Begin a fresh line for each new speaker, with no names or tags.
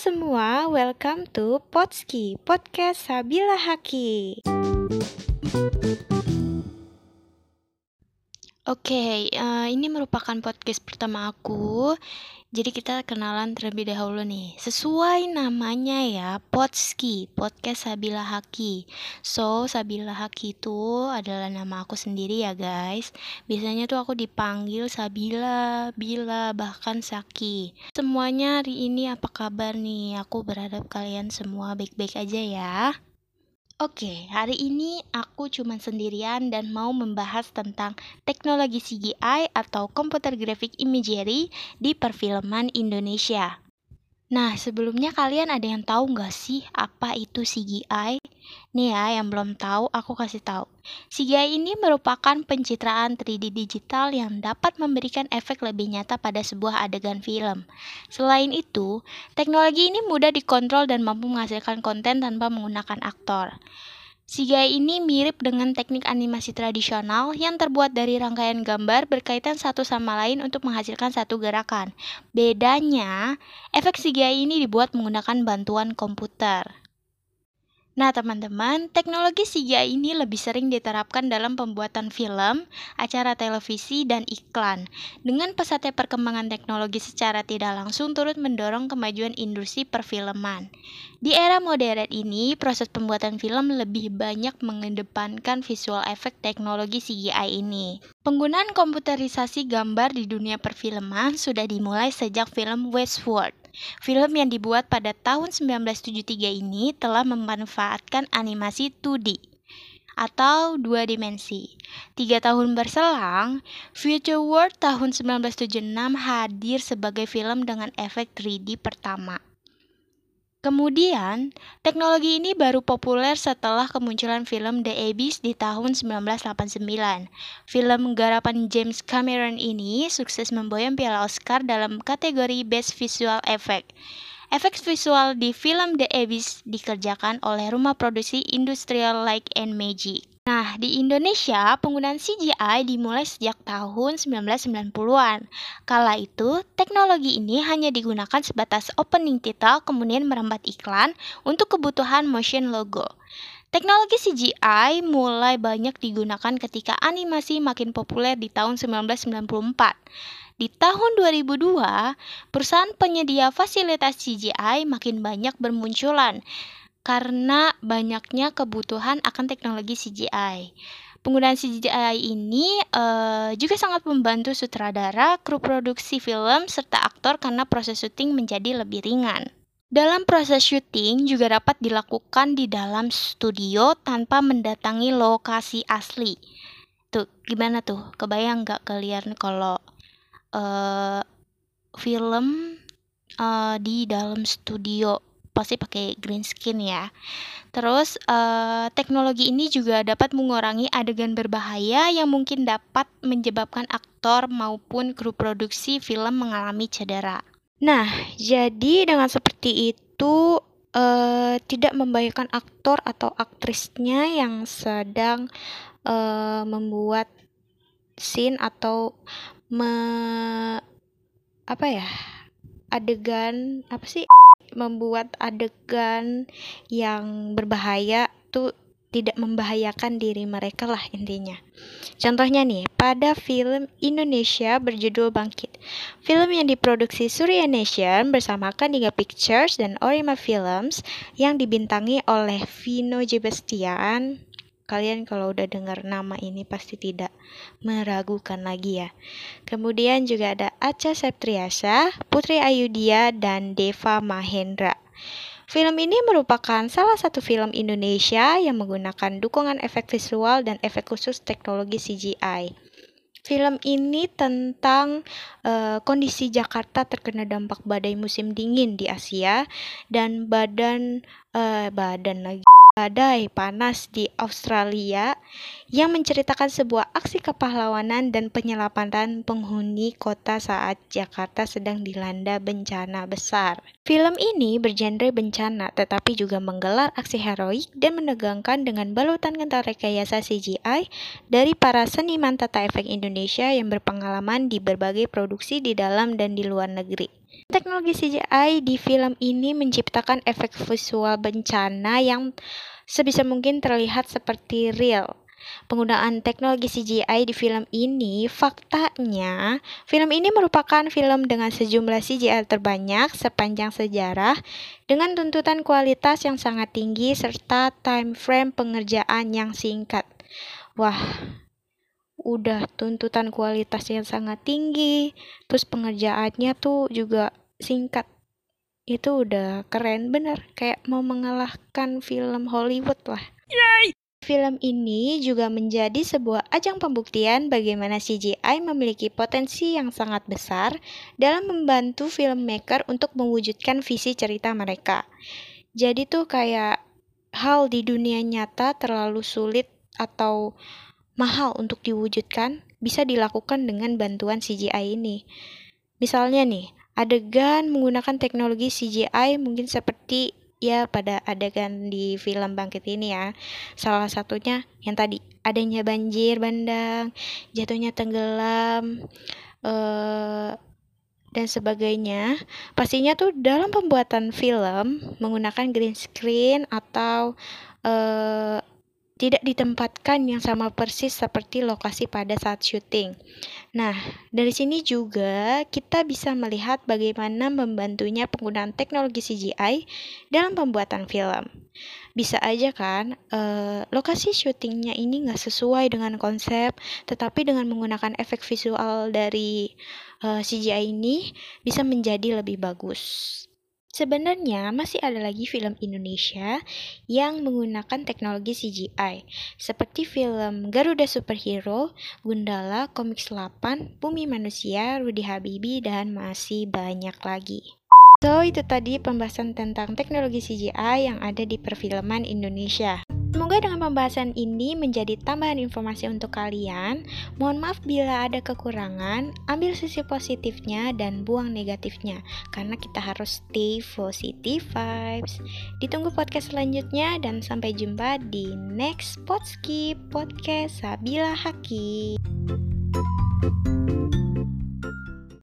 semua, welcome to Potski, podcast Sabila Haki. Oke, uh, ini merupakan podcast pertama aku. Jadi kita kenalan terlebih dahulu nih. Sesuai namanya ya, Potski, podcast Sabila Haki. So, Sabila Haki itu adalah nama aku sendiri ya guys. Biasanya tuh aku dipanggil Sabila, Bila, bahkan Saki. Semuanya hari ini apa kabar nih? Aku berharap kalian semua baik-baik aja ya. Oke, hari ini aku cuma sendirian dan mau membahas tentang teknologi CGI atau Computer Graphic Imagery di perfilman Indonesia. Nah, sebelumnya kalian ada yang tahu nggak sih apa itu CGI? Nih ya, yang belum tahu, aku kasih tahu. CGI ini merupakan pencitraan 3D digital yang dapat memberikan efek lebih nyata pada sebuah adegan film. Selain itu, teknologi ini mudah dikontrol dan mampu menghasilkan konten tanpa menggunakan aktor. CGI ini mirip dengan teknik animasi tradisional yang terbuat dari rangkaian gambar berkaitan satu sama lain untuk menghasilkan satu gerakan. Bedanya, efek CGI ini dibuat menggunakan bantuan komputer. Nah, teman-teman, teknologi CGI ini lebih sering diterapkan dalam pembuatan film, acara televisi, dan iklan. Dengan pesatnya perkembangan teknologi secara tidak langsung turut mendorong kemajuan industri perfilman. Di era modern ini, proses pembuatan film lebih banyak mengedepankan visual efek teknologi CGI ini. Penggunaan komputerisasi gambar di dunia perfilman sudah dimulai sejak film Westworld. Film yang dibuat pada tahun 1973 ini telah memanfaatkan animasi 2D atau dua dimensi. Tiga tahun berselang, Future World tahun 1976 hadir sebagai film dengan efek 3D pertama. Kemudian, teknologi ini baru populer setelah kemunculan film The Abyss di tahun 1989. Film garapan James Cameron ini sukses memboyong piala Oscar dalam kategori Best Visual Effect. Efek visual di film The Abyss dikerjakan oleh rumah produksi Industrial Light and Magic. Nah, di Indonesia, penggunaan CGI dimulai sejak tahun 1990-an. Kala itu, teknologi ini hanya digunakan sebatas opening title kemudian merambat iklan untuk kebutuhan motion logo. Teknologi CGI mulai banyak digunakan ketika animasi makin populer di tahun 1994. Di tahun 2002, perusahaan penyedia fasilitas CGI makin banyak bermunculan karena banyaknya kebutuhan akan teknologi CGI. Penggunaan CGI ini uh, juga sangat membantu sutradara, kru produksi film, serta aktor karena proses syuting menjadi lebih ringan. Dalam proses syuting juga dapat dilakukan di dalam studio tanpa mendatangi lokasi asli. Tuh, gimana tuh? Kebayang nggak kalian kalau uh, film uh, di dalam studio pasti pakai green skin ya. Terus uh, teknologi ini juga dapat mengurangi adegan berbahaya yang mungkin dapat menyebabkan aktor maupun kru produksi film mengalami cedera. Nah, jadi dengan seperti itu uh, tidak membahayakan aktor atau aktrisnya yang sedang uh, membuat scene atau me apa ya adegan apa sih membuat adegan yang berbahaya tuh tidak membahayakan diri mereka lah intinya. Contohnya nih, pada film Indonesia berjudul Bangkit. Film yang diproduksi Surya Nation bersama Kandiga Pictures dan Orima Films yang dibintangi oleh Vino Jebestian, Kalian kalau udah dengar nama ini pasti tidak meragukan lagi ya. Kemudian juga ada Acha Septriasa, Putri Ayudia, dan Deva Mahendra. Film ini merupakan salah satu film Indonesia yang menggunakan dukungan efek visual dan efek khusus teknologi CGI. Film ini tentang uh, kondisi Jakarta terkena dampak badai musim dingin di Asia dan badan uh, badan lagi badai panas di Australia yang menceritakan sebuah aksi kepahlawanan dan penyelamatan penghuni kota saat Jakarta sedang dilanda bencana besar. Film ini bergenre bencana tetapi juga menggelar aksi heroik dan menegangkan dengan balutan kental rekayasa CGI dari para seniman tata efek Indonesia yang berpengalaman di berbagai produksi di dalam dan di luar negeri. Teknologi CGI di film ini menciptakan efek visual bencana yang sebisa mungkin terlihat seperti real. Penggunaan teknologi CGI di film ini, faktanya, film ini merupakan film dengan sejumlah CGI terbanyak sepanjang sejarah dengan tuntutan kualitas yang sangat tinggi serta time frame pengerjaan yang singkat. Wah, udah tuntutan kualitas yang sangat tinggi, terus pengerjaannya tuh juga singkat itu udah keren bener kayak mau mengalahkan film Hollywood lah. Yay! Film ini juga menjadi sebuah ajang pembuktian bagaimana CGI memiliki potensi yang sangat besar dalam membantu filmmaker untuk mewujudkan visi cerita mereka. Jadi tuh kayak hal di dunia nyata terlalu sulit atau mahal untuk diwujudkan bisa dilakukan dengan bantuan CGI ini. Misalnya nih, adegan menggunakan teknologi CGI mungkin seperti ya pada adegan di film Bangkit ini ya. Salah satunya yang tadi adanya banjir bandang, jatuhnya tenggelam, uh, dan sebagainya. Pastinya tuh dalam pembuatan film menggunakan green screen atau uh, tidak ditempatkan yang sama persis seperti lokasi pada saat syuting. Nah, dari sini juga kita bisa melihat bagaimana membantunya penggunaan teknologi CGI dalam pembuatan film. Bisa aja kan, eh, lokasi syutingnya ini nggak sesuai dengan konsep, tetapi dengan menggunakan efek visual dari eh, CGI ini bisa menjadi lebih bagus. Sebenarnya masih ada lagi film Indonesia yang menggunakan teknologi CGI, seperti film Garuda Superhero, Gundala, Komik 8, Bumi Manusia, Rudy Habibi, dan masih banyak lagi. So, itu tadi pembahasan tentang teknologi CGI yang ada di perfilman Indonesia. Semoga dengan pembahasan ini menjadi tambahan informasi untuk kalian. Mohon maaf bila ada kekurangan, ambil sisi positifnya dan buang negatifnya, karena kita harus stay positive vibes. Ditunggu podcast selanjutnya dan sampai jumpa di next Podcast Sabila Haki. thank you